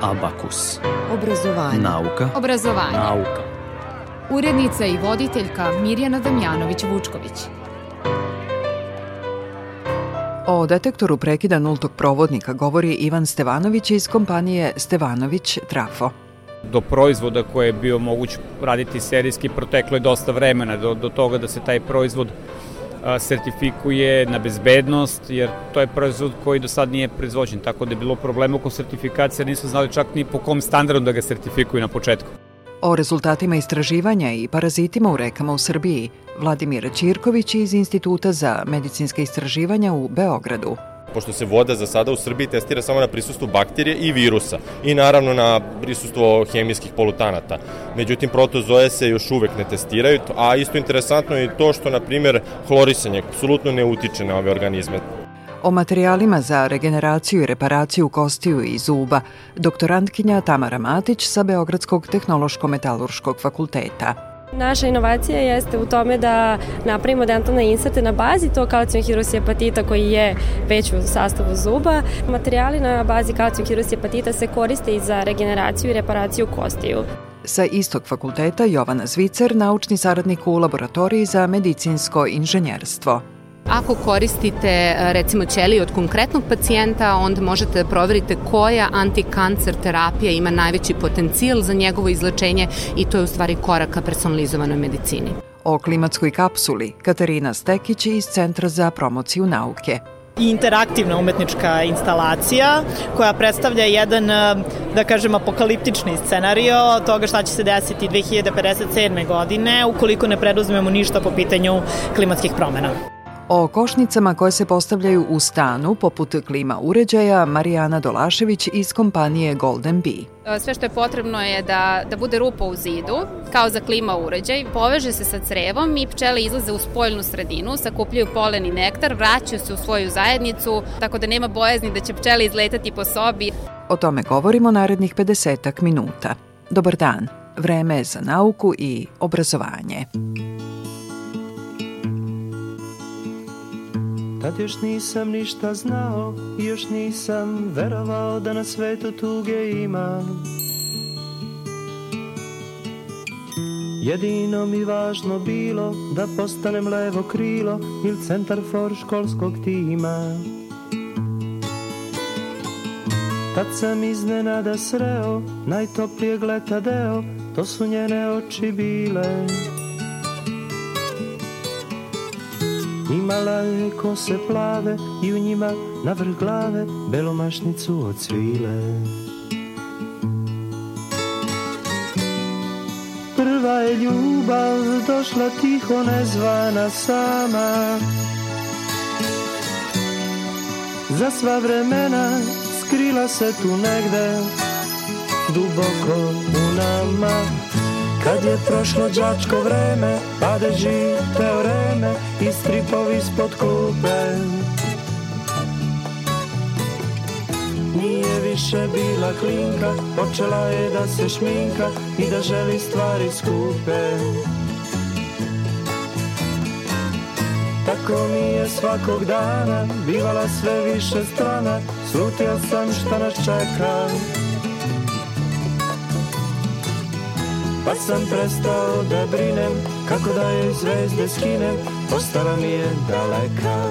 Abakus. Obrazovanje. Nauka. Obrazovanje. Nauka. Urednica i voditeljka Mirjana Damjanović-Vučković. O detektoru prekida nultog provodnika govori Ivan Stevanović iz kompanije Stevanović Trafo. Do proizvoda koje je bio moguć raditi serijski proteklo je dosta vremena do, do toga da se taj proizvod sertifikuje na bezbednost, jer to je proizvod koji do sad nije proizvođen, tako da je bilo problema oko sertifikacije, nisu znali čak ni po kom standardu da ga sertifikuju na početku. O rezultatima istraživanja i parazitima u rekama u Srbiji Vladimir Ćirković iz Instituta za medicinske istraživanja u Beogradu pošto se voda za sada u Srbiji testira samo na prisustvu bakterije i virusa i naravno na prisustvo hemijskih polutanata. Međutim, protozoje se još uvek ne testiraju, a isto interesantno je to što, na primjer, hlorisanje apsolutno ne utiče na ove organizme. O materijalima za regeneraciju i reparaciju kostiju i zuba, doktorantkinja Tamara Matić sa Beogradskog tehnološko-metalurškog fakulteta. Naša inovacija jeste u tome da napravimo dentalne inserte na bazi tog kalcijum-hirusijapatita koji je već u sastavu zuba. Materijali na bazi kalcijum-hirusijapatita se koriste i za regeneraciju i reparaciju kostiju. Sa istog fakulteta Jovana Zvicer, naučni saradnik u laboratoriji za medicinsko inženjerstvo. Ako koristite recimo ćeliju od konkretnog pacijenta, onda možete da proverite koja antikancer terapija ima najveći potencijal za njegovo izlečenje i to je u stvari korak ka personalizovanoj medicini. O klimatskoj kapsuli Katarina Stekić iz Centra za promociju nauke i interaktivna umetnička instalacija koja predstavlja jedan, da kažem, apokaliptični scenario toga šta će se desiti 2057. godine ukoliko ne preduzmemo ništa po pitanju klimatskih promena. O košnicama koje se postavljaju u stanu, poput klima uređaja, Marijana Dolašević iz kompanije Golden Bee. Sve što je potrebno je da, da bude rupa u zidu, kao za klima uređaj, poveže se sa crevom i pčele izlaze u spoljnu sredinu, sakupljaju polen i nektar, vraćaju se u svoju zajednicu, tako da nema bojazni da će pčele izletati po sobi. O tome govorimo narednih 50 minuta. Dobar dan, vreme je za nauku i obrazovanje. Tad još nisam ništa znao i još nisam verovao da na svetu tuge ima. Jedino mi važno bilo da postanem levo krilo ili centar for školskog tima. Tad sam iznenada sreo najtoplijeg leta deo, to su njene oči bile Imala je kose plave i u njima na vrh glave belomašnicu od svile. Prva je ljubav došla tiho nezvana sama Za sva vremena skrila se tu negde Duboko u nama Kad je prošlo đačko vreme, padeži teoreme i stripovi spod klupe. Nije više bila klinka, počela je da se šminka i da želi stvari skupe. Tako mi je svakog dana bivala sve više strana, slutio sam šta nas čeka. Pa sam prestao da brinem Kako da je zvezde skinem Postala mi je daleka.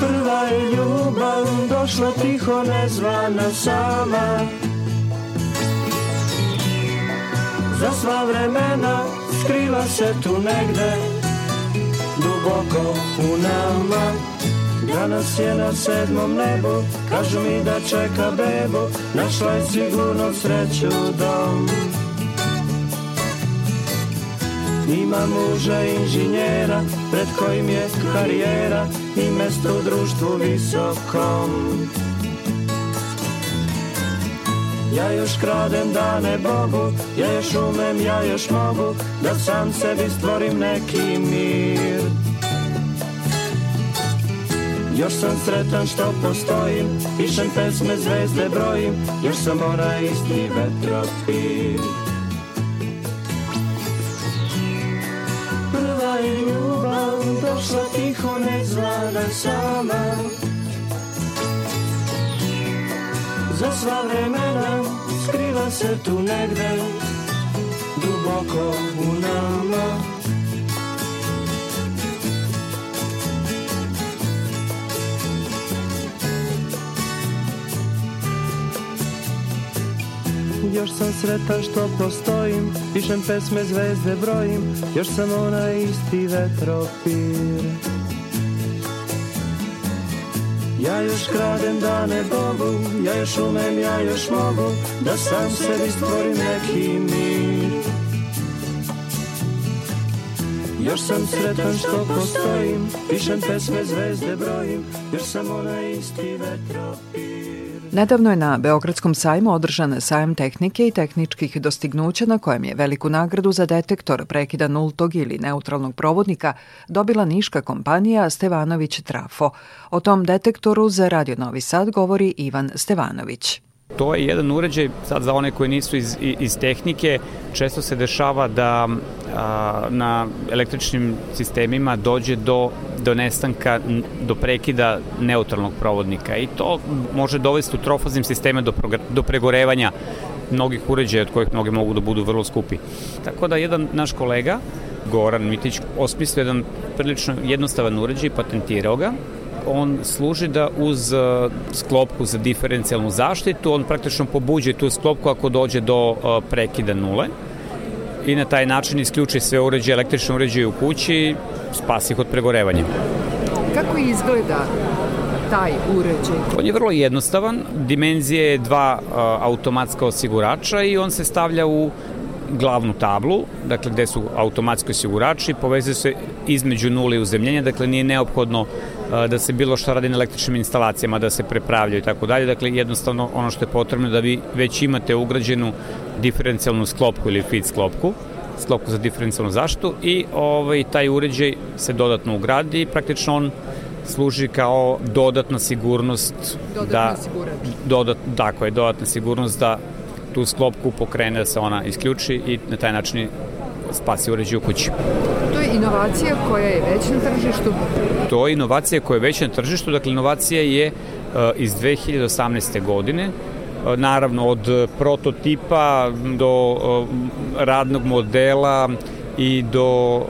Prva je ljubav Došla tiho nezvana sama. Za sva vremena Skrila se tu negde Duboko u nama Danas je na sedmom nebu Kažu mi da čeka bebu Našla je sigurno sreću dom. Ima muža inženjera Pred kojim je karijera I mesto u društvu visokom. Ja još kradem dane Bogu Ja još umem, ja još mogu Da sam sebi stvorim neki mir Još sam sretan što postojim Pišem pesme, zvezde brojim Još sam onaj isti vetropir Prva je ljubav došla tiho ne zna da sama. Za sva vremena skriva se tu negde Duboko u nama Još sam sretan što postojim Pišem pesme, zvezde brojim Još sam onaj isti vetropir. Ja još kradem dane Bogu Ja još umem, ja još mogu Da sam sebi stvorim neki mir. Još sam sretan što postojim Pišem pesme, zvezde brojim Još sam onaj isti vetropir Nedavno je na Beogradskom sajmu održan sajam tehnike i tehničkih dostignuća na kojem je veliku nagradu za detektor prekida nultog ili neutralnog provodnika dobila niška kompanija Stevanović Trafo. O tom detektoru za Radio Novi Sad govori Ivan Stevanović. To je jedan uređaj, sad za one koji nisu iz, iz tehnike, često se dešava da a, na električnim sistemima dođe do, do nestanka, do prekida neutralnog provodnika i to može dovesti u trofaznim sisteme do, do pregorevanja mnogih uređaja od kojih mnogi mogu da budu vrlo skupi. Tako da jedan naš kolega, Goran Mitić, osmislio jedan prilično jednostavan uređaj, patentirao ga on služi da uz uh, sklopku za diferencijalnu zaštitu, on praktično pobuđe tu sklopku ako dođe do uh, prekida nule i na taj način isključi sve uređaje, električne uređaje u kući, spasi ih od pregorevanja. Kako izgleda taj uređaj? On je vrlo jednostavan, dimenzije je dva uh, automatska osigurača i on se stavlja u glavnu tablu, dakle gde su automatski osigurači, povezuje se između nule i uzemljenja, dakle nije neophodno da se bilo šta radi na električnim instalacijama, da se prepravljaju i tako dalje. Dakle, jednostavno ono što je potrebno da vi već imate ugrađenu diferencijalnu sklopku ili feed sklopku, sklopku za diferencijalnu zaštitu i ovaj, taj uređaj se dodatno ugradi i praktično on služi kao dodatna sigurnost dodatna da sigurač. dodat, tako je, dodatna sigurnost da tu sklopku pokrene da se ona isključi i na taj način spasi uređaj u kući. To je inovacija koja je već na tržištu? To je inovacija koja je već na tržištu, dakle inovacija je uh, iz 2018. godine, uh, naravno od prototipa do uh, radnog modela i do,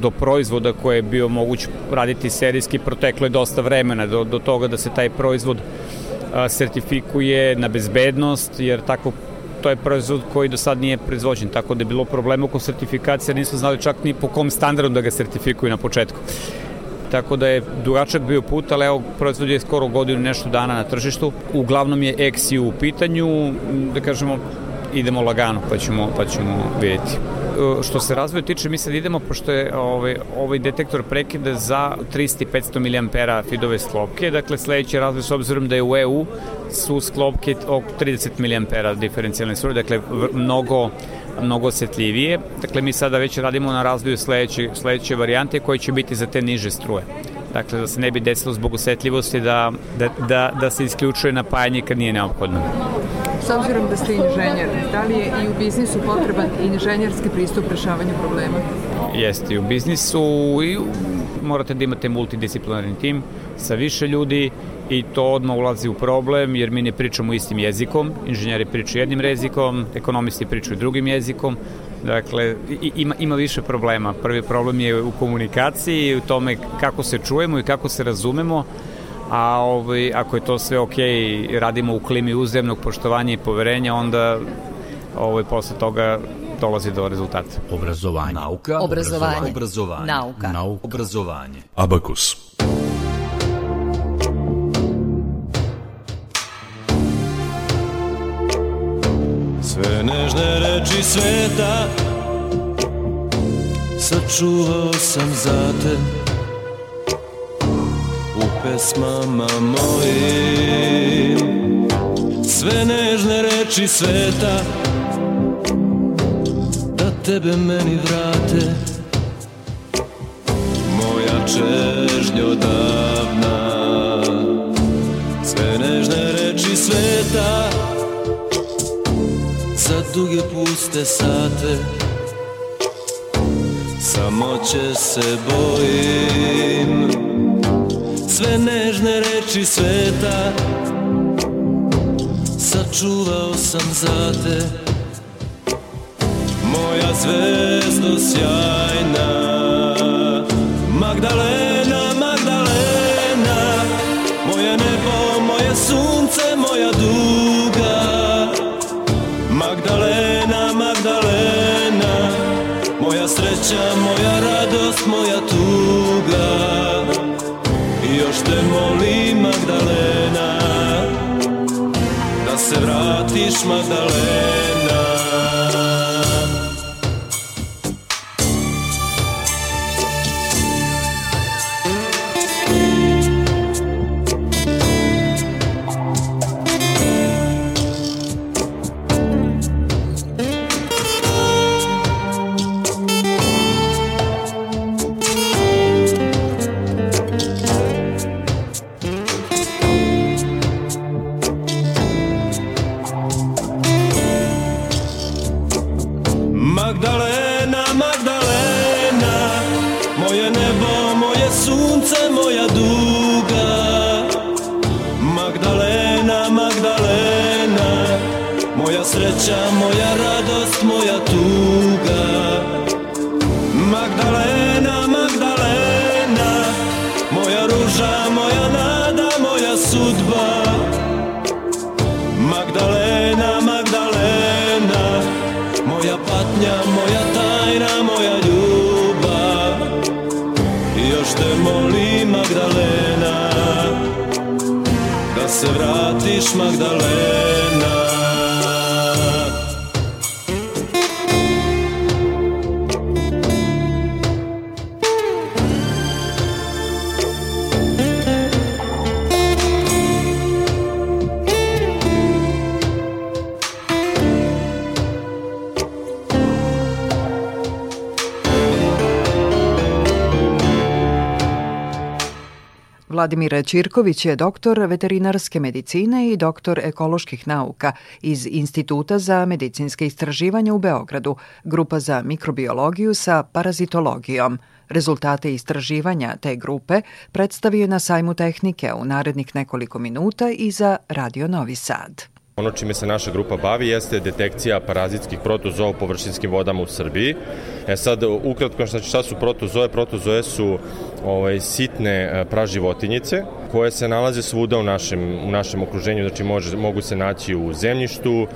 do proizvoda koje je bio moguć raditi serijski, proteklo je dosta vremena do, do toga da se taj proizvod sertifikuje na bezbednost, jer tako to je proizvod koji do sad nije proizvođen, tako da je bilo problema oko sertifikacije, nisu znali čak ni po kom standardu da ga sertifikuju na početku. Tako da je dugačak bio put, ali evo, proizvod je skoro godinu nešto dana na tržištu. Uglavnom je XU u pitanju, da kažemo, idemo lagano pa ćemo, pa ćemo vidjeti. Što se razvoja tiče, mi sad idemo, pošto je ovaj, ovaj detektor prekida za 300 i 500 mAh fidove sklopke, dakle sledeći razvoj s obzirom da je u EU su sklopke oko 30 mAh diferencijalne struje, dakle mnogo mnogo osetljivije. Dakle, mi sada već radimo na razvoju sledeće, sledeće varijante koje će biti za te niže struje. Dakle, da se ne bi desilo zbog osetljivosti da, da, da, da se isključuje napajanje kad nije neophodno. S obzirom da ste inženjer, da li je i u biznisu potreban inženjerski pristup rešavanju problema? Jeste, i u biznisu i u, morate da imate multidisciplinarni tim sa više ljudi i to odmah ulazi u problem jer mi ne pričamo istim jezikom, inženjeri pričaju jednim jezikom, ekonomisti pričaju drugim jezikom, Dakle, ima, ima više problema. Prvi problem je u komunikaciji, u tome kako se čujemo i kako se razumemo, a ovaj, ako je to sve ok, radimo u klimi uzemnog poštovanja i poverenja, onda ovaj, posle toga dolazi do rezultata. Obrazovanje. Nauka. Obrazovanje. Obrazovanje. Nauka. Nauka. Obrazovanje. Abakus. Sve nežne reči sveta. Sačuvao sam za te pesmama mojim. Sve nežne reči sveta Da tebe meni vrate. Moja čežnjo davna. Sve nežne reči sveta Za duge puste sate samoće se bojim. Sve nežne reči sveta Sačuvao sam za te Moja zvezdo sjajna Magdalena vratiš, Magdalena se vratiš, Magdalena Vladimir Ćirković je doktor veterinarske medicine i doktor ekoloških nauka iz Instituta za medicinske istraživanja u Beogradu, grupa za mikrobiologiju sa parazitologijom. Rezultate istraživanja te grupe predstavio je na sajmu tehnike u narednih nekoliko minuta i za Radio Novi Sad. Ono čime se naša grupa bavi jeste detekcija parazitskih protozoa u površinskim vodama u Srbiji. E sad, ukratko, šta su protozoe? Protozoe su ovaj, sitne e, praživotinice koje se nalaze svuda u našem, u našem okruženju, znači može, mogu se naći u zemljištu,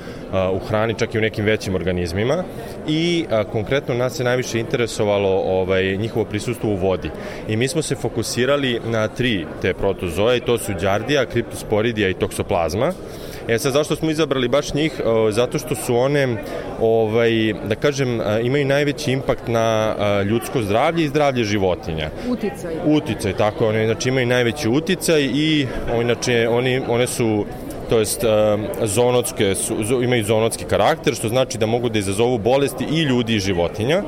u hrani, čak i u nekim većim organizmima i a, konkretno nas je najviše interesovalo ovaj, njihovo prisustvo u vodi. I mi smo se fokusirali na tri te protozoe i to su đardija, kriptosporidija i toksoplazma. E sad, zašto smo izabrali baš njih? Zato što su one, ovaj, da kažem, imaju najveći impakt na ljudsko zdravlje i zdravlje životinja. Uticaj. Uticaj, tako, one znači imaju najveći uticaj i inače oni, one su to jest zonotske su, imaju zonotski karakter, što znači da mogu da izazovu bolesti i ljudi i životinja.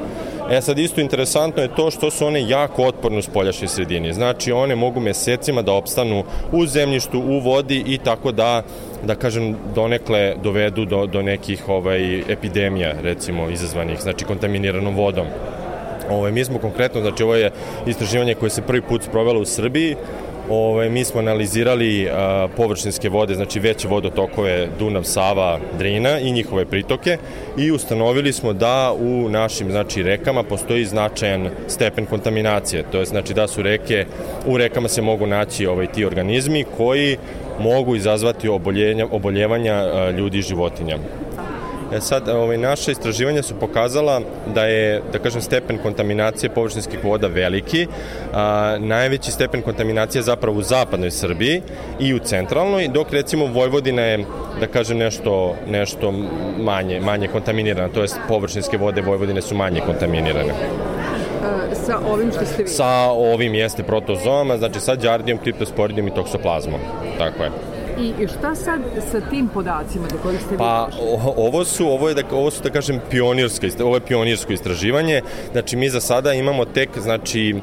E sad isto interesantno je to što su one jako otporne u spoljašnjoj sredini. Znači one mogu mesecima da opstanu u zemljištu, u vodi i tako da da kažem donekle dovedu do, do nekih ovaj epidemija recimo izazvanih znači kontaminiranom vodom. Ovaj mi smo konkretno znači ovo je istraživanje koje se prvi put sprovelo u Srbiji Ove, mi smo analizirali a, površinske vode, znači veće vodotokove Dunav, Sava, Drina i njihove pritoke i ustanovili smo da u našim znači rekama postoji značajan stepen kontaminacije. To je znači da su reke u rekama se mogu naći ovaj ti organizmi koji mogu izazvati oboljenja, oboljevanja a, ljudi i životinja. E sad, ovaj, naše istraživanja su pokazala da je, da kažem, stepen kontaminacije površinskih voda veliki. A, najveći stepen kontaminacije je zapravo u zapadnoj Srbiji i u centralnoj, dok recimo Vojvodina je, da kažem, nešto, nešto manje, manje kontaminirana, to jest površinske vode Vojvodine su manje kontaminirane sa ovim što ste vi? Sa ovim jeste protozoama, znači sa đardijom, kriptosporidijom i toksoplazmom. Tako je. I šta sad sa tim podacima do kojih ste Pa ovo su ovo je da ovo su da kažem pionirsko ovo je pionirsko istraživanje. Znači mi za sada imamo tek znači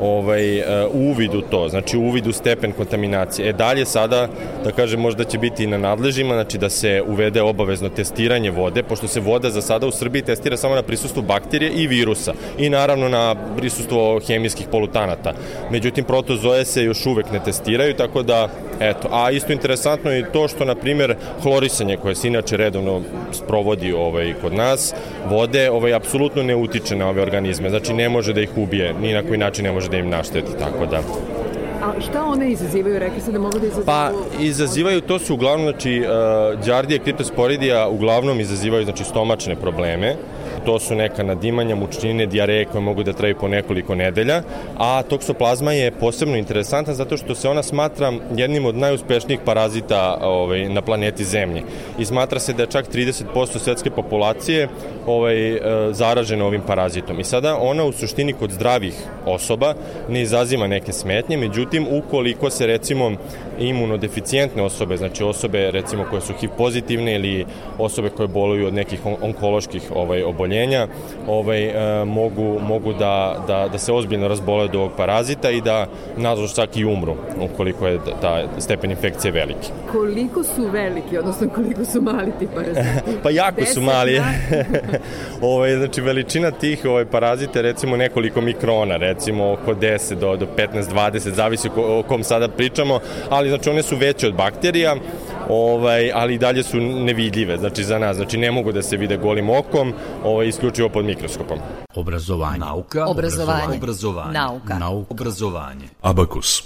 ovaj, uh, uvid u to, znači uvid u stepen kontaminacije. E dalje sada, da kažem, možda će biti na nadležima, znači da se uvede obavezno testiranje vode, pošto se voda za sada u Srbiji testira samo na prisustvu bakterije i virusa i naravno na prisustvo hemijskih polutanata. Međutim, protozoje se još uvek ne testiraju, tako da, eto, a isto interesantno je to što, na primer, hlorisanje koje se inače redovno sprovodi ovaj, kod nas, vode, ovaj, apsolutno ne utiče na ove organizme, znači ne može da ih ubije, ni na koji način ne može da im našteti, tako da... A šta one izazivaju? Rekli ste da mogu da izazivaju... Pa, izazivaju, to su uglavnom, znači, uh, Đardija kriptosporidija uglavnom izazivaju, znači, stomačne probleme, to su neka nadimanja, mučnine, diareje koje mogu da traju po nekoliko nedelja, a toksoplazma je posebno interesantna zato što se ona smatra jednim od najuspešnijih parazita ovaj, na planeti Zemlji. I smatra se da je čak 30% svetske populacije ovaj, e, zaražena ovim parazitom. I sada ona u suštini kod zdravih osoba ne izaziva neke smetnje, međutim ukoliko se recimo imunodeficijentne osobe, znači osobe recimo koje su HIV pozitivne ili osobe koje boluju od nekih onkoloških ovaj, oboljenja, ovaj, e, mogu, mogu da, da, da se ozbiljno razbole od ovog parazita i da nažalost čak i umru ukoliko je ta stepen infekcije veliki. Koliko su veliki, odnosno koliko su mali ti paraziti? pa jako su mali. ovaj, znači veličina tih ovaj, parazita je recimo nekoliko mikrona, recimo oko 10 do, do 15-20, zavisi o kom sada pričamo, ali znači one su veće od bakterija, ovaj, ali i dalje su nevidljive, znači za nas, znači ne mogu da se vide golim okom, ovaj, isključivo pod mikroskopom. Obrazovanje. Nauka. Obrazovanje. Obrazovanje. Nauka. Nauka. Obrazovanje. Abakus.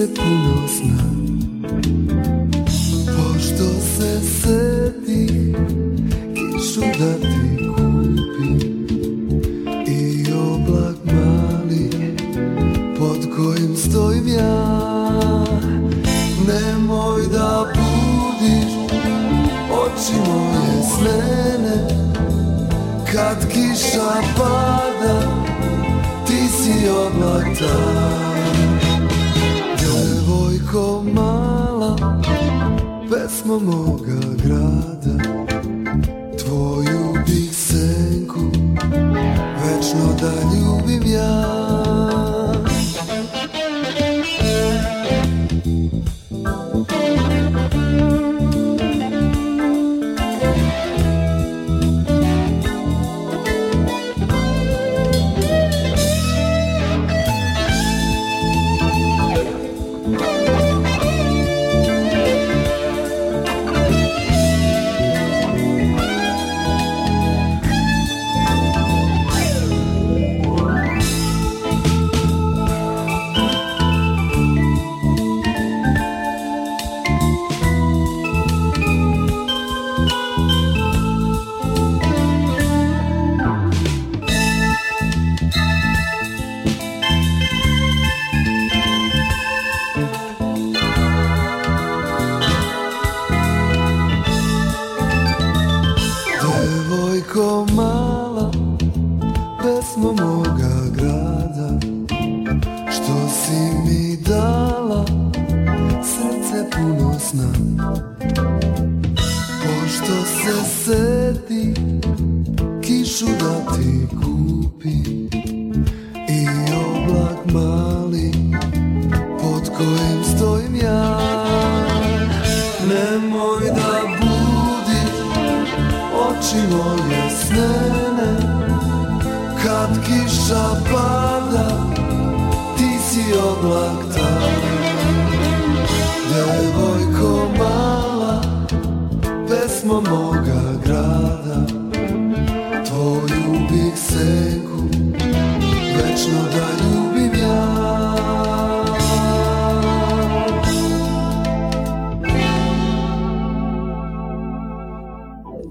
se puno zna. Pošto se sedi Kišu da ti kupi I oblak mali Pod kojim stojim ja Nemoj da budiš Oči moje snene Kad kiša pada. pesmo moga grada Tvoju bih senku Večno da ljubim ja. oči je snene Kad kiša pada Ti si oblak tam Devojko mala Pesmo moga grada Tvoju bih seku Večno da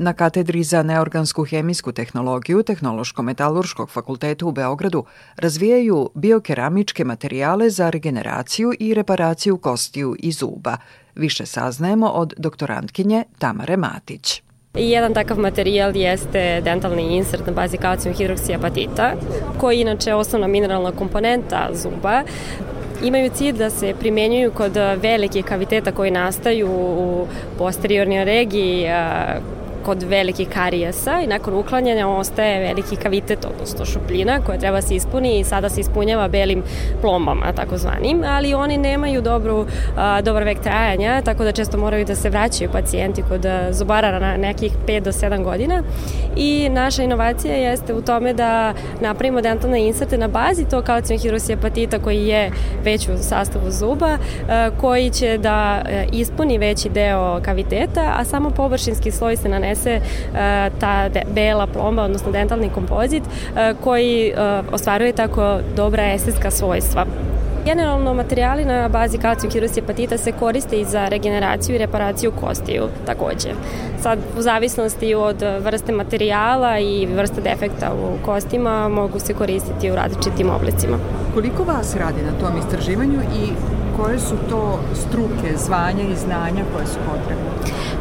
Na katedri za neorgansku hemijsku tehnologiju Tehnološko-metalurškog fakulteta u Beogradu razvijaju biokeramičke materijale za regeneraciju i reparaciju kostiju i zuba. Više saznajemo od doktorantkinje Tamare Matić. I jedan takav materijal jeste dentalni insert na bazi kalcijum hidroksijapatita, koji je inače osnovna mineralna komponenta zuba imaju cilj da se primenjuju kod velikih kaviteta koji nastaju u posteriornoj regiji kod velikih karijesa i nakon uklanjanja ostaje veliki kavitet, odnosno šupljina koja treba se ispuni i sada se ispunjava belim plombama, takozvanim, ali oni nemaju dobru, a, dobar vek trajanja, tako da često moraju da se vraćaju pacijenti kod zubara na nekih 5 do 7 godina. I naša inovacija jeste u tome da napravimo dentalne inserte na bazi tog kalcijum hidrosijapatita koji je već u sastavu zuba, a, koji će da ispuni veći deo kaviteta, a samo površinski sloj se nanese donese e, ta bela plomba, odnosno dentalni kompozit e, koji e, ostvaruje tako dobra estetska svojstva. Generalno materijali na bazi kalcijum hidroksijapatita se koriste i za regeneraciju i reparaciju kostiju takođe. Sad, u zavisnosti od vrste materijala i vrste defekta u kostima mogu se koristiti u različitim oblicima. Koliko vas radi na tom istraživanju i koje su to struke, zvanja i znanja koje su potrebne?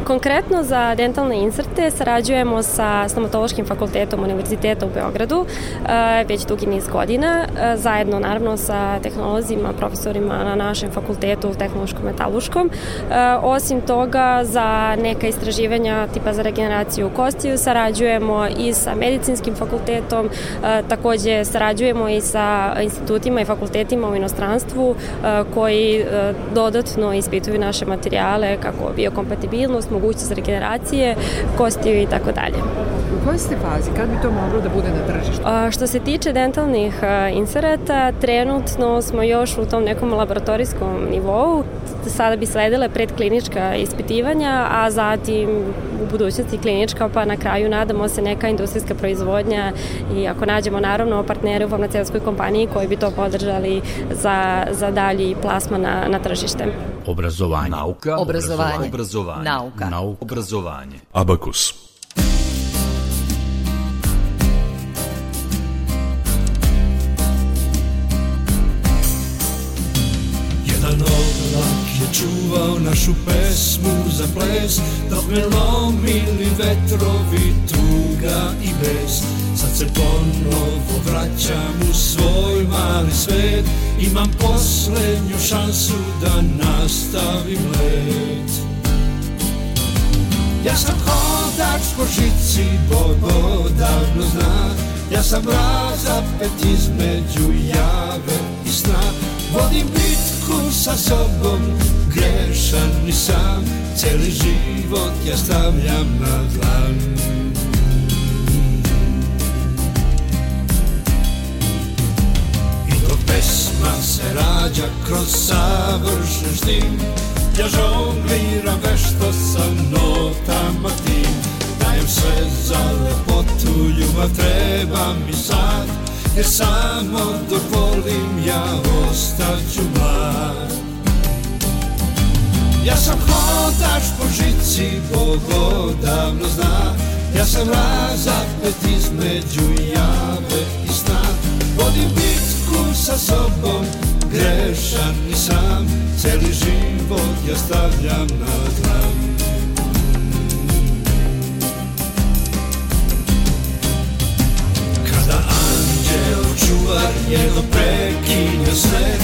Konkretno za dentalne inserte sarađujemo sa stomatološkim fakultetom Univerziteta u Beogradu e, već dugi niz godina, e, zajedno naravno sa tehnolozima, profesorima na našem fakultetu tehnološko-metaluškom. E, osim toga, za neka istraživanja tipa za regeneraciju kostiju sarađujemo i sa medicinskim fakultetom, takođe sarađujemo i sa institutima i fakultetima u inostranstvu koji dodatno ispituju naše materijale kako biokompatibilnost, mogućnost regeneracije, kostiju i tako dalje. U kojoj ste fazi? Kad bi to moglo da bude na tržištu? A, što se tiče dentalnih a, inserata, trenutno smo još u tom nekom laboratorijskom nivou. Sada bi sledile predklinička ispitivanja, a zatim u budućnosti klinička, pa na kraju nadamo se neka industrijska proizvodnja i ako nađemo naravno partnere u farmaceutskoj kompaniji koji bi to podržali za, za dalji plasma na, na tržište. Obrazovanje. Nauka. Obrazovanje. Obrazovanje. Nauka. Nauka. Obrazovanje. Abakus. Čuvao našu pesmu za ples Dok me lomili vetrovi tuga i bes. Sad se ponovo vraćam u svoj mali svet Imam poslednju šansu da nastavim let. Ja sam hodač po žici, Bog odavno zna. Ja sam razapet između jave i sna. Vodim bitku sa sobom, grešan i sam Celi život ja stavljam na dlan. Pesma se rađa kroz savršen štim Ja žongliram vešto sa notama tim. Dajem sve za lepotu, ljubav treba mi sad Jer samo dok volim ja ostaću mlad Ja sam hodač po žici, Bog odavno zna. Ja sam razapet između jave i sna. Vodim bitku sa sobom, grešan i sam. Celi život ja stavljam na dlan Kada anđel čuvar jedno prekine sve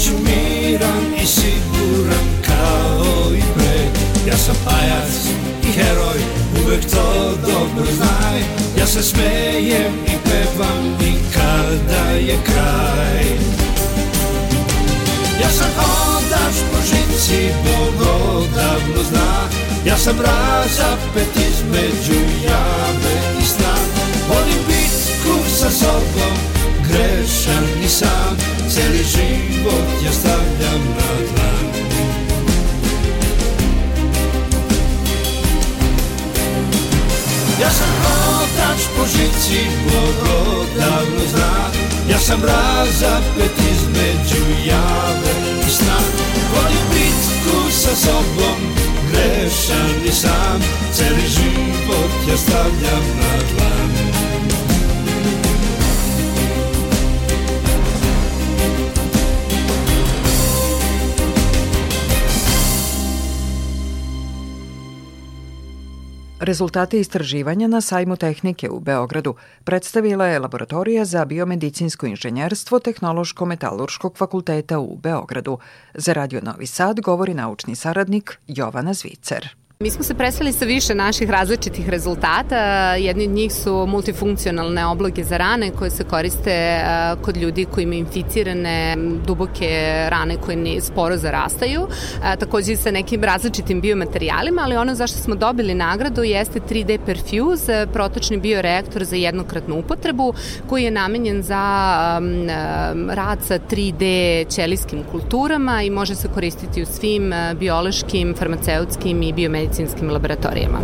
Biću miran i siguran kao i pre. Ja sam pajac i heroj, uvek to dobro znaj. Ja se smejem i pevam i kada je kraj. Ja sam hodač po žici, Bog odavno zna. Ja sam razapet između jave i sna. Volim bitku sa sobom, grešan i sam Celi život ja stavljam na dlan. Ja sam hodač po žici, Bog odavno zna Ja sam razapet između jave i sna. Volim bitku sa sobom, grešan i sam. Celi život ja stavljam na dlan Rezultate istraživanja na sajmu tehnike u Beogradu predstavila je Laboratorija za biomedicinsko inženjerstvo Tehnološko-metalurškog fakulteta u Beogradu. Za Radio Novi Sad govori naučni saradnik Jovana Zvicer. Mi smo se presveli sa više naših različitih rezultata. Jedni od njih su multifunkcionalne obloge za rane koje se koriste kod ljudi koji imaju inficirane duboke rane koje ne sporo zarastaju. Takođe i sa nekim različitim biomaterijalima, ali ono zašto smo dobili nagradu jeste 3D Perfuse, protočni bioreaktor za jednokratnu upotrebu koji je namenjen za rad sa 3D ćelijskim kulturama i može se koristiti u svim biološkim, farmaceutskim i biomedicinskim medicinskim laboratorijama.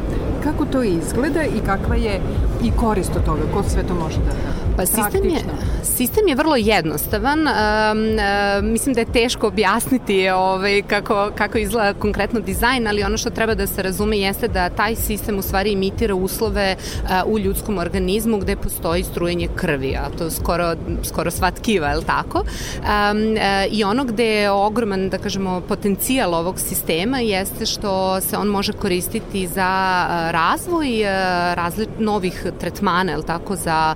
Kako to izgleda i kakva je i korist od toga? Ko sve to može da Pa sistem je, sistem je vrlo jednostavan. Um, um, mislim da je teško objasniti ovaj, kako, kako izgleda konkretno dizajn, ali ono što treba da se razume jeste da taj sistem u stvari imitira uslove uh, u ljudskom organizmu gde postoji strujenje krvi, a to skoro, skoro sva tkiva, je li tako? Um, uh, I ono gde je ogroman, da kažemo, potencijal ovog sistema jeste što se on može koristiti za uh, razvoj uh, razli, novih tretmana, je li tako, za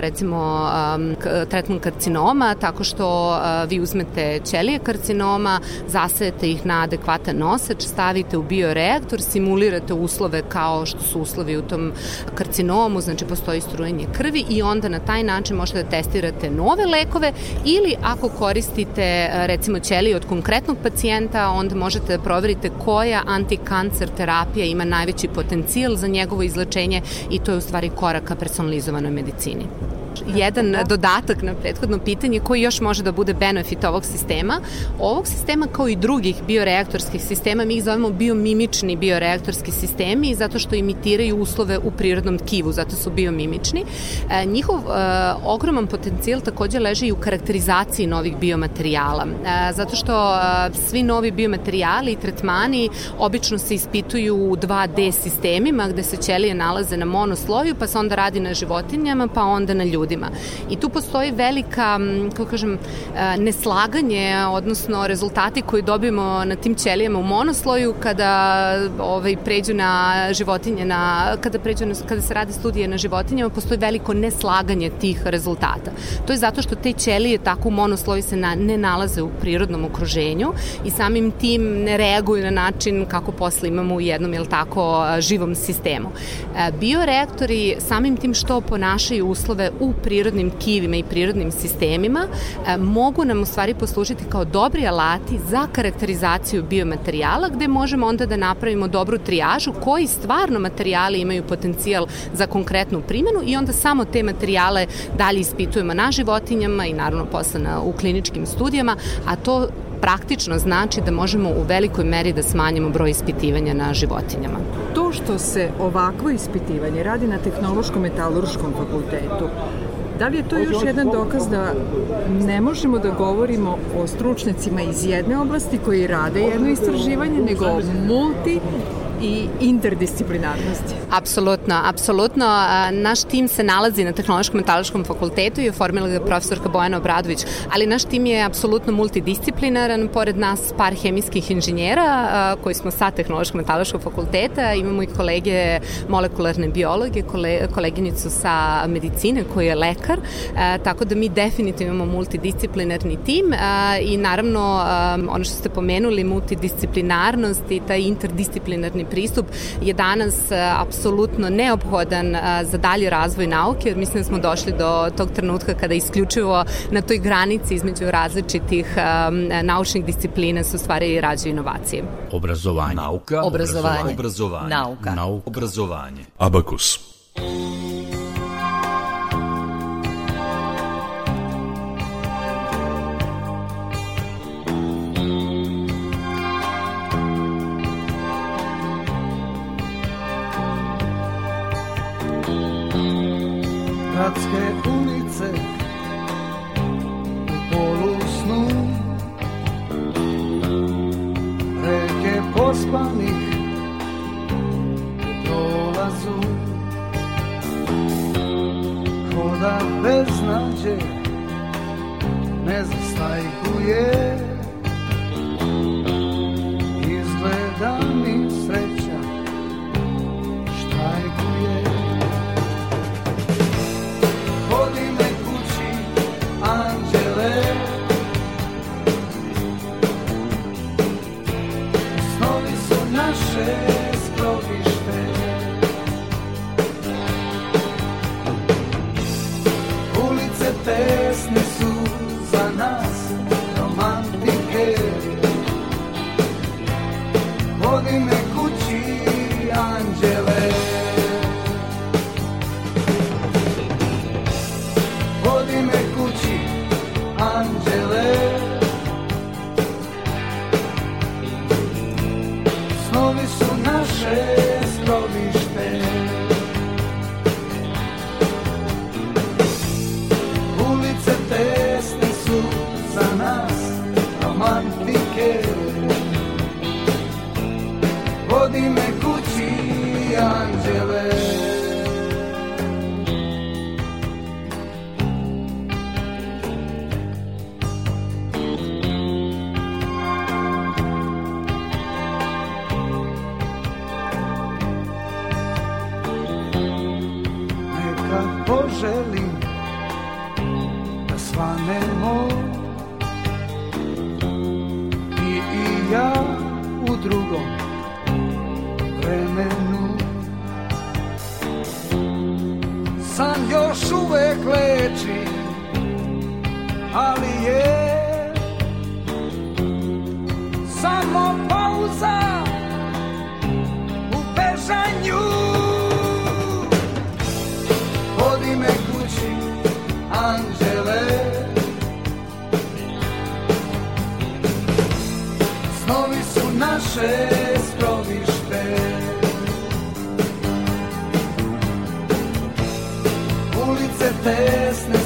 recimo um, tretman karcinoma tako što uh, vi uzmete ćelije karcinoma, zasajete ih na adekvatan nosač, stavite u bioreaktor, simulirate uslove kao što su uslovi u tom karcinomu, znači postoji strujenje krvi i onda na taj način možete da testirate nove lekove ili ako koristite uh, recimo ćelije od konkretnog pacijenta, onda možete da proverite koja antikancer terapija ima najveći potencijal za njegovo izlečenje i to je u stvari korak ka personalizovanoj medicini jedan dodatak na prethodno pitanje koji još može da bude benefit ovog sistema. Ovog sistema kao i drugih bioreaktorskih sistema mi ih zovemo biomimični bioreaktorski sistemi zato što imitiraju uslove u prirodnom tkivu, zato su biomimični. E, njihov e, ogroman potencijal takođe leži i u karakterizaciji novih biomaterijala, e, zato što e, svi novi biomaterijali i tretmani obično se ispituju u 2D sistemima gde se ćelije nalaze na monosloju pa se onda radi na životinjama pa onda na ljudima ljudima. I tu postoji velika, kako kažem, e, neslaganje, odnosno rezultati koji dobijemo na tim ćelijama u monosloju kada ovaj, pređu na životinje, na, kada, pređu na, kada se radi studije na životinjama, postoji veliko neslaganje tih rezultata. To je zato što te ćelije tako u monosloju se na, ne nalaze u prirodnom okruženju i samim tim ne reaguju na način kako posle imamo u jednom, jel tako, živom sistemu. E, bioreaktori samim tim što ponašaju uslove u prirodnim tkivima i prirodnim sistemima e, mogu nam u stvari poslužiti kao dobri alati za karakterizaciju biomaterijala gde možemo onda da napravimo dobru trijažu koji stvarno materijali imaju potencijal za konkretnu primjenu i onda samo te materijale dalje ispitujemo na životinjama i naravno posle na, u kliničkim studijama, a to praktično znači da možemo u velikoj meri da smanjimo broj ispitivanja na životinjama. To što se ovakvo ispitivanje radi na Tehnološko-metalurškom fakultetu, Da li je to još jedan dokaz da ne možemo da govorimo o stručnjacima iz jedne oblasti koji rade jedno istraživanje, nego multi i interdisciplinarnosti. Apsolutno, apsolutno. Naš tim se nalazi na Tehnološkom metaloškom fakultetu i oformila ga profesorka Bojana Obradović, ali naš tim je apsolutno multidisciplinaran. Pored nas par hemijskih inženjera koji smo sa Tehnološkog metaloškog fakulteta, imamo i kolege molekularne biologe, kole, koleginicu sa medicine koji je lekar, tako da mi definitivno imamo multidisciplinarni tim i naravno ono što ste pomenuli, multidisciplinarnost i taj interdisciplinarni pristup je danas e, apsolutno neophodan e, za dalji razvoj nauke, jer mislim da smo došli do tog trenutka kada isključivo na toj granici između različitih e, naučnih disciplina su stvari i rađaju inovacije. Obrazovanje. Nauka. Obrazovanje. Obrazovanje. Nauka. Nauka. Obrazovanje. Abakus. gradske ulice u polu snu. Reke pospanih u prolazu. Hoda bez nađe ne zastajkuje. Izgleda mi Ulice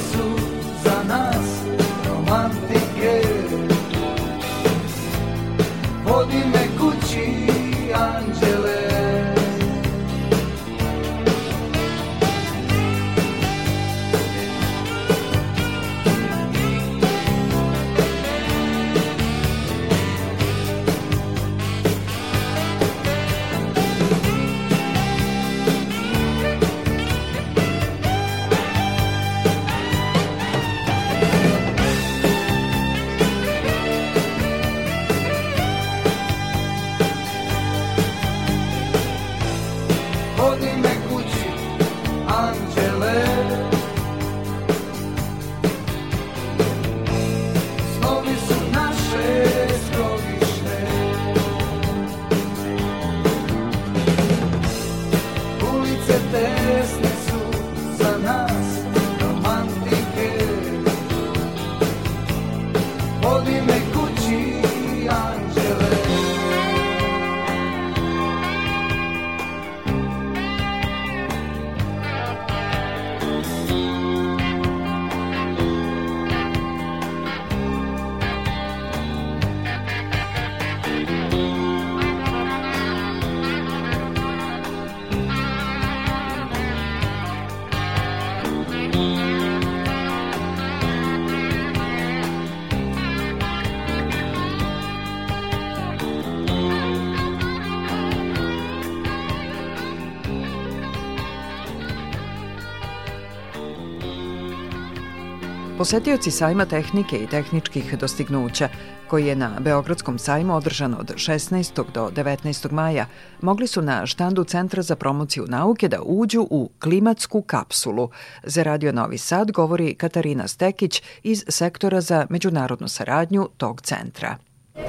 Posetioci sajma tehnike i tehničkih dostignuća, koji je na Beogradskom sajmu održan od 16. do 19. maja, mogli su na štandu Centra za promociju nauke da uđu u klimatsku kapsulu. Za Radio Novi Sad govori Katarina Stekić iz Sektora za međunarodnu saradnju tog centra.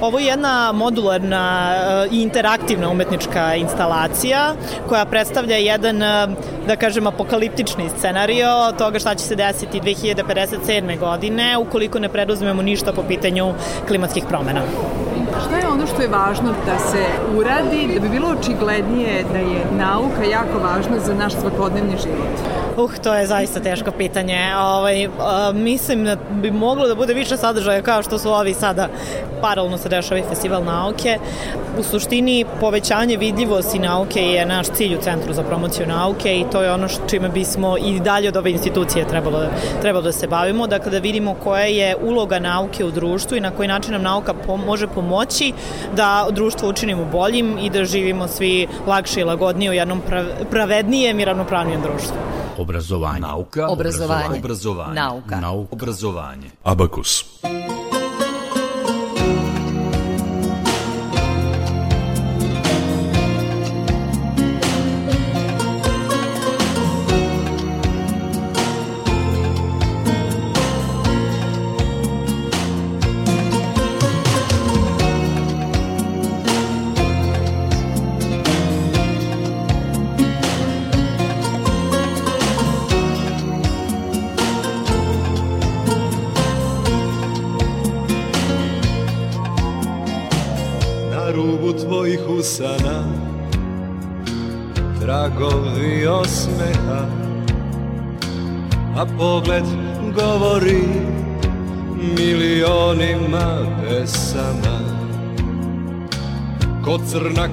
Ovo je jedna modularna i interaktivna umetnička instalacija koja predstavlja jedan, e, da kažem, apokaliptični scenario toga šta će se desiti 2057. godine ukoliko ne preduzmemo ništa po pitanju klimatskih promena. Šta je ono što je važno da se uradi, da bi bilo očiglednije da je nauka jako važna za naš svakodnevni život? Uh, to je zaista teško pitanje. Ovaj, a, mislim da bi moglo da bude više sadržaja kao što su ovi sada paralelno se dešava i festival nauke. U suštini povećanje vidljivosti nauke je naš cilj u Centru za promociju nauke i to je ono čime bismo i dalje od ove institucije trebalo, trebalo da se bavimo, dakle da vidimo koja je uloga nauke u društvu i na koji način nam nauka po, može pomoći da društvo učinimo boljim i da živimo svi lakše i lagodnije u jednom pravednijem i ravnopravnijem društvu. Obrazovanje. Nauka. Obrazovanje. Obrazovanje. Nauka. Nauka. Obrazovanje. Abakus.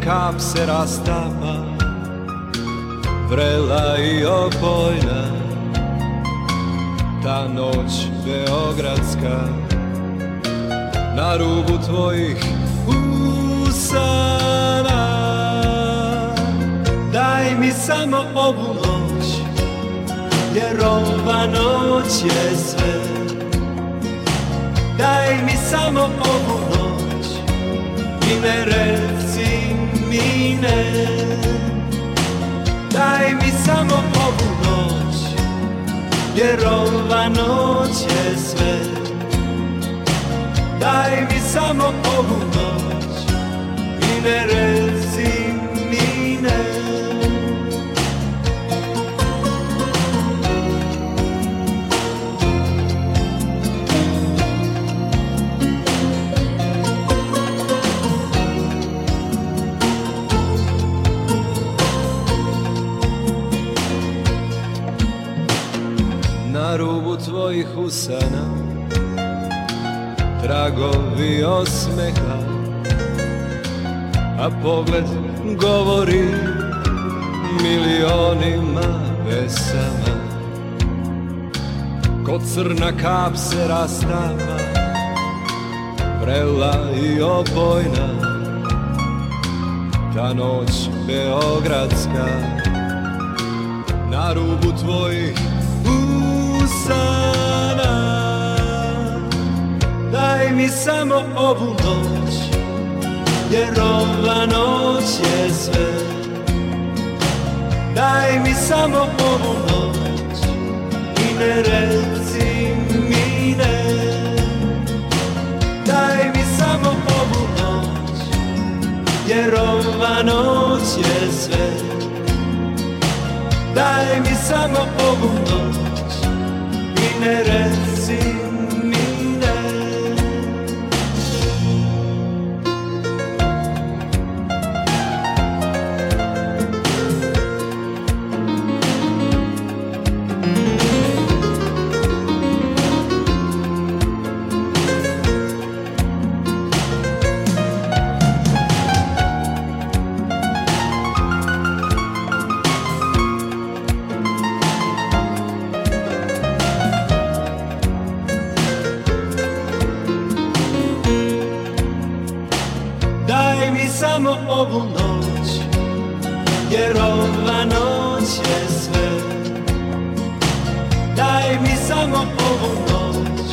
Kap se rastapa Vrela i opojna. Ta noć beogradska Na rubu tvojih usana. Daj mi samo ovu noć Jer ova noć je sve. Daj mi samo ovu noć I ne reci mi ne Daj mi samo ovu noć Jer ova noć je sve. Daj mi samo ovu noć I ne usana Tragovi osmeha A pogled govori Milionima pesama. Ko crna kap se rastava Vrela i opojna Ta noć beogradska Na rubu tvojih usana Daj mi samo ovu noć Jer ova noć je sve. Daj mi samo ovu noć I ne reci mi ne. Daj mi samo ovu noć Jer ova noć je sve. Daj mi samo ovu noć I ne reci samo ovu noć Jer ova noć je sve. Daj mi samo ovu noć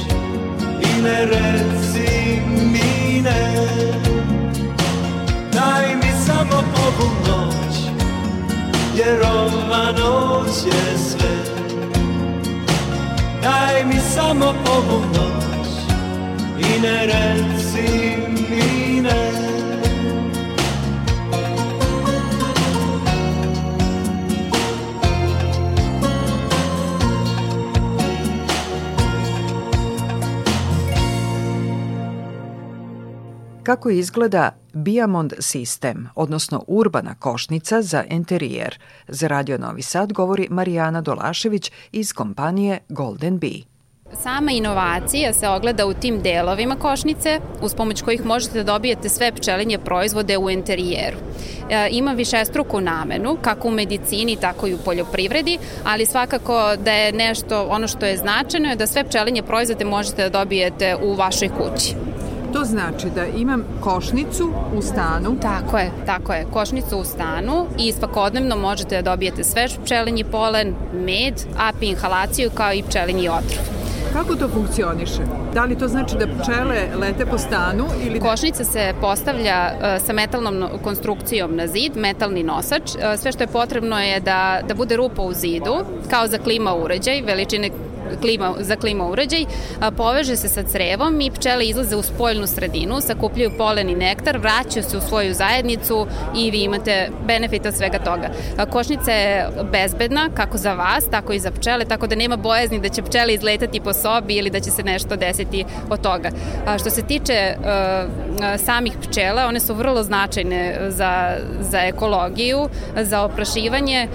I ne reci mi ne. Daj mi samo ovu noć Jer ova noć je sve. Daj mi samo ovu noć I ne reci mi ne Kako izgleda Biamond sistem, odnosno urbana košnica za interijer? Za Radio Novi Sad govori Marijana Dolašević iz kompanije Golden Bee. Sama inovacija se ogleda u tim delovima košnice uz pomoć kojih možete da dobijete sve pčelinje proizvode u interijeru. E, ima višestruku namenu, kako u medicini, tako i u poljoprivredi, ali svakako da je nešto, ono što je značajno je da sve pčelinje proizvode možete da dobijete u vašoj kući. To znači da imam košnicu u stanu. Tako je, tako je. Košnicu u stanu i svakodnevno možete da dobijete svež pčelinji polen, med, api inhalaciju kao i pčelinji otrov. Kako to funkcioniše? Da li to znači da pčele lete po stanu? Ili. Košnica se postavlja uh, sa metalnom konstrukcijom na zid, metalni nosač. Uh, sve što je potrebno je da, da bude rupa u zidu, kao za klima uređaj, veličine klima, za klima uređaj, poveže se sa crevom i pčele izlaze u spoljnu sredinu, sakupljaju polen i nektar, vraćaju se u svoju zajednicu i vi imate benefita svega toga. Košnica je bezbedna kako za vas, tako i za pčele, tako da nema bojazni da će pčele izletati po sobi ili da će se nešto desiti od toga. Što se tiče samih pčela, one su vrlo značajne za, za ekologiju, za oprašivanje.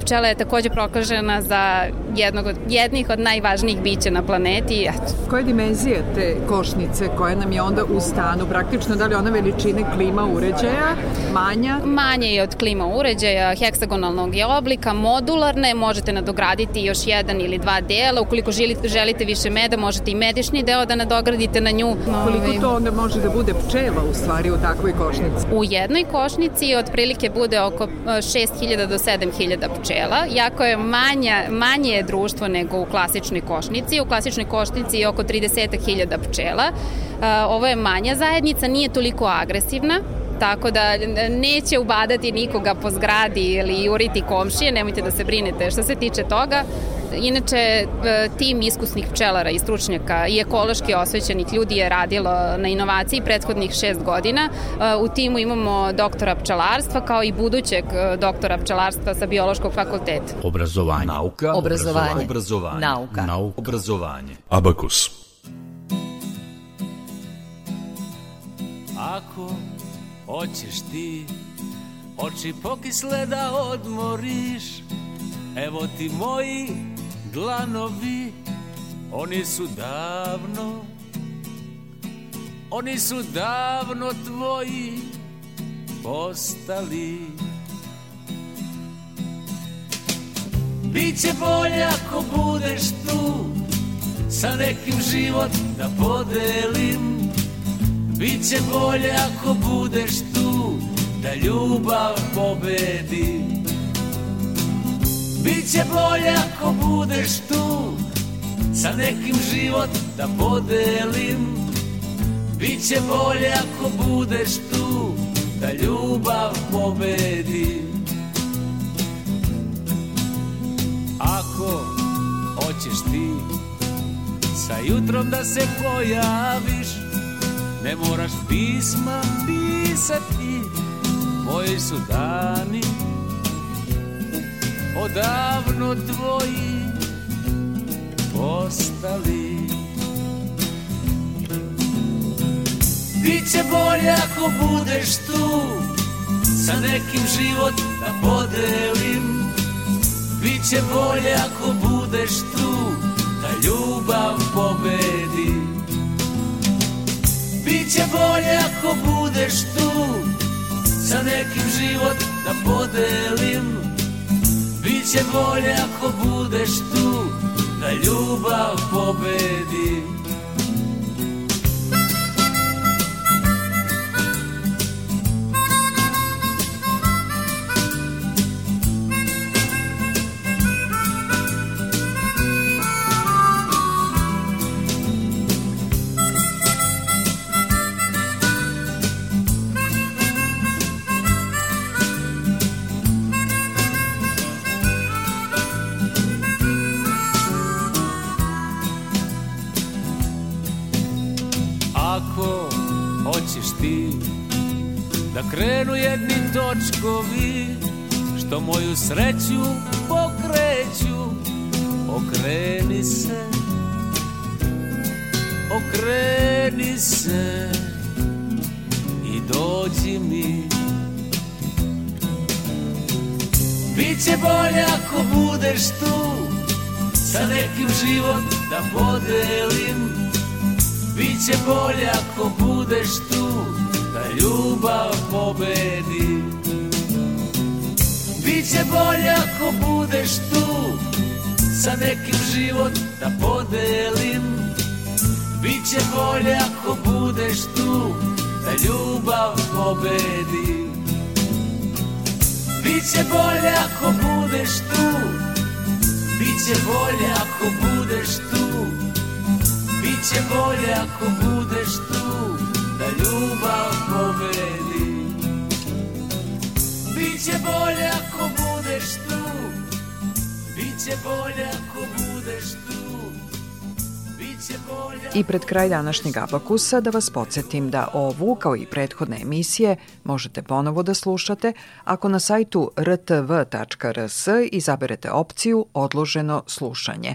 Pčela je takođe proklažena za jednog od, jednih od najvažnijih bića na planeti. Eto. Koje dimenzije te košnice koja nam je onda u stanu? Praktično da li ona veličine klima uređaja, manja? Manje je od klima uređaja, heksagonalnog je oblika, modularne, možete nadograditi još jedan ili dva dela. Ukoliko želite, želite više meda, možete i medišni deo da nadogradite na nju. Koliko to onda može da bude pčela u stvari u takvoj košnici? U jednoj košnici otprilike bude oko 6000 do 7000 pčela. Jako je manja, manje je društvo nego u klasičnoj klasičnoj košnici. U klasičnoj košnici je oko 30.000 pčela. E, ovo je manja zajednica, nije toliko agresivna, tako da neće ubadati nikoga po zgradi ili juriti komšije, nemojte da se brinete što se tiče toga. Inače, e, tim iskusnih pčelara i stručnjaka i ekološki osvećenih ljudi je radilo na inovaciji prethodnih šest godina. E, u timu imamo doktora pčelarstva kao i budućeg e, doktora pčelarstva sa biološkog fakulteta. Obrazovanje. Nauka. Obrazovanje. Obrazovanje. Nauka. Nauka. Obrazovanje. Abakus. Ako hoćeš ti oči pokisle da odmoriš Evo ti moji dlanovi, oni su davno, oni su davno tvoji postali. Biće bolje ako budeš tu, sa nekim život da podelim. Biće bolje ako budeš tu, da ljubav pobedi. Biće bolje ako budeš tu Sa nekim život da podelim. Biće bolje ako budeš tu Da ljubav pobedi Ako hoćeš ti Sa jutrom da se pojaviš Ne moraš pisma pisati Moji su dani odavno tvoji postali. Biće bolje ako budeš tu Sa nekim život da podelim. Biće bolje ako budeš tu Da ljubav pobedi Biće bolje ako budeš tu Sa nekim život da podelim Biće bolje ako budeš tu Da ljubav pobedi moju sreću pokreću. Okreni se okreni se i dođi mi. Biće bolje ako budeš tu sa nekim život da podelim. Biće bolje ako budeš tu da ljubav pobedi Biće bolje ako budeš tu. Sa nekim život da podelim. Biće bolje ako budeš tu da ljubav pobedi Biće bolje ako budeš tu. Biće bolje ako budeš tu. Biće bolje ako budeš tu Da ljubav pobedi Biće bolje ako budeš tu Biće bolje ako budeš tu I pred kraj današnjeg abakusa da vas podsjetim da ovu, kao i prethodne emisije, možete ponovo da slušate ako na sajtu rtv.rs izaberete opciju Odloženo slušanje.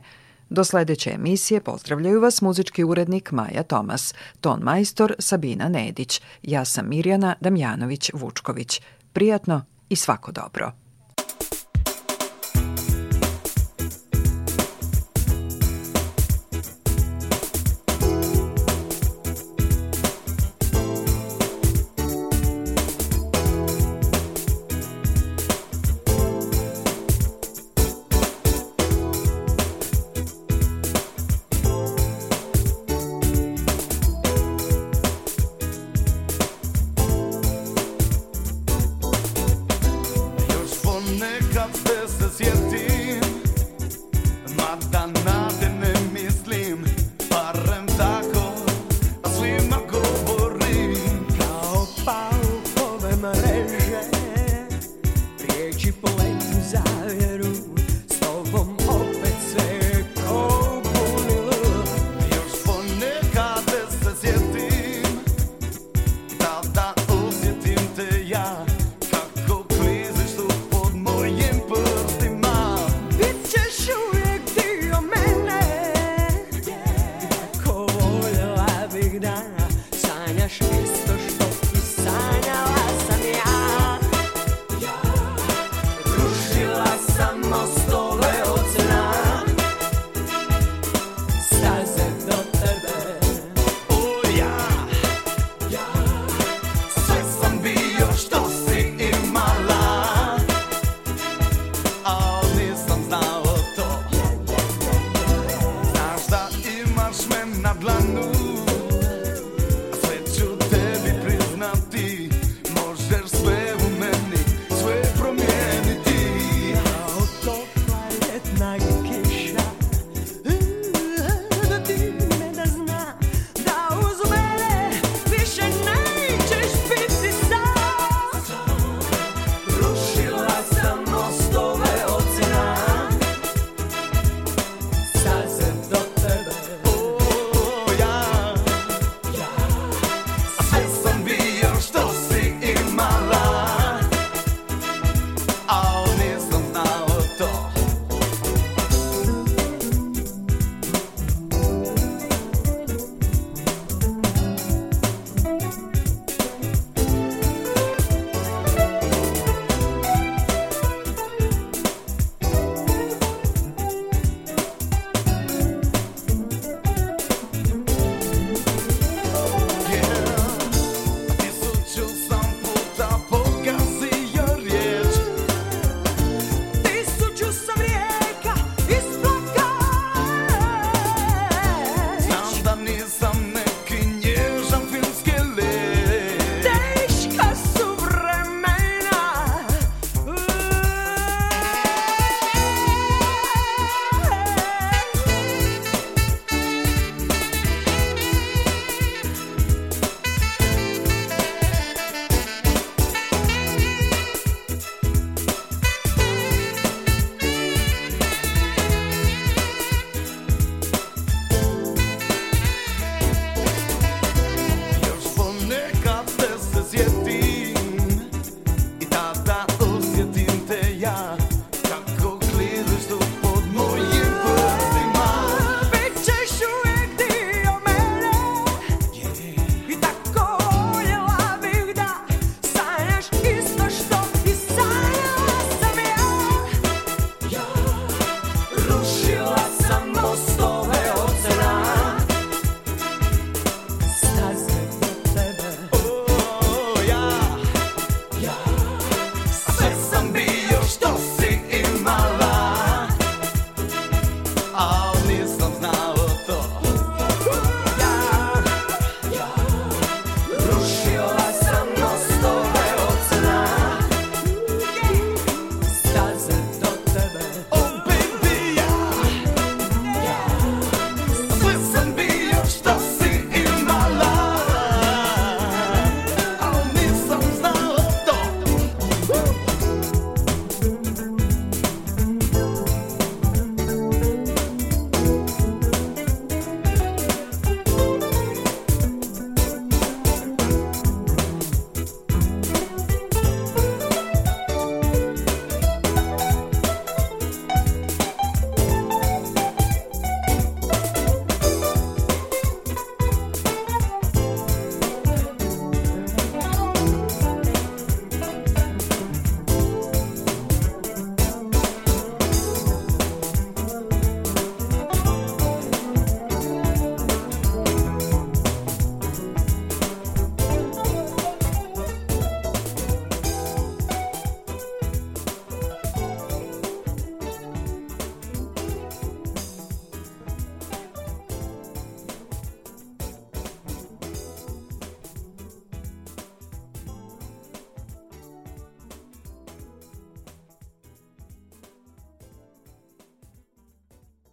Do sledeće emisije pozdravljaju vas muzički urednik Maja Tomas, ton majstor Sabina Nedić, ja sam Mirjana Damjanović-Vučković. Prijatno i svako dobro. light desire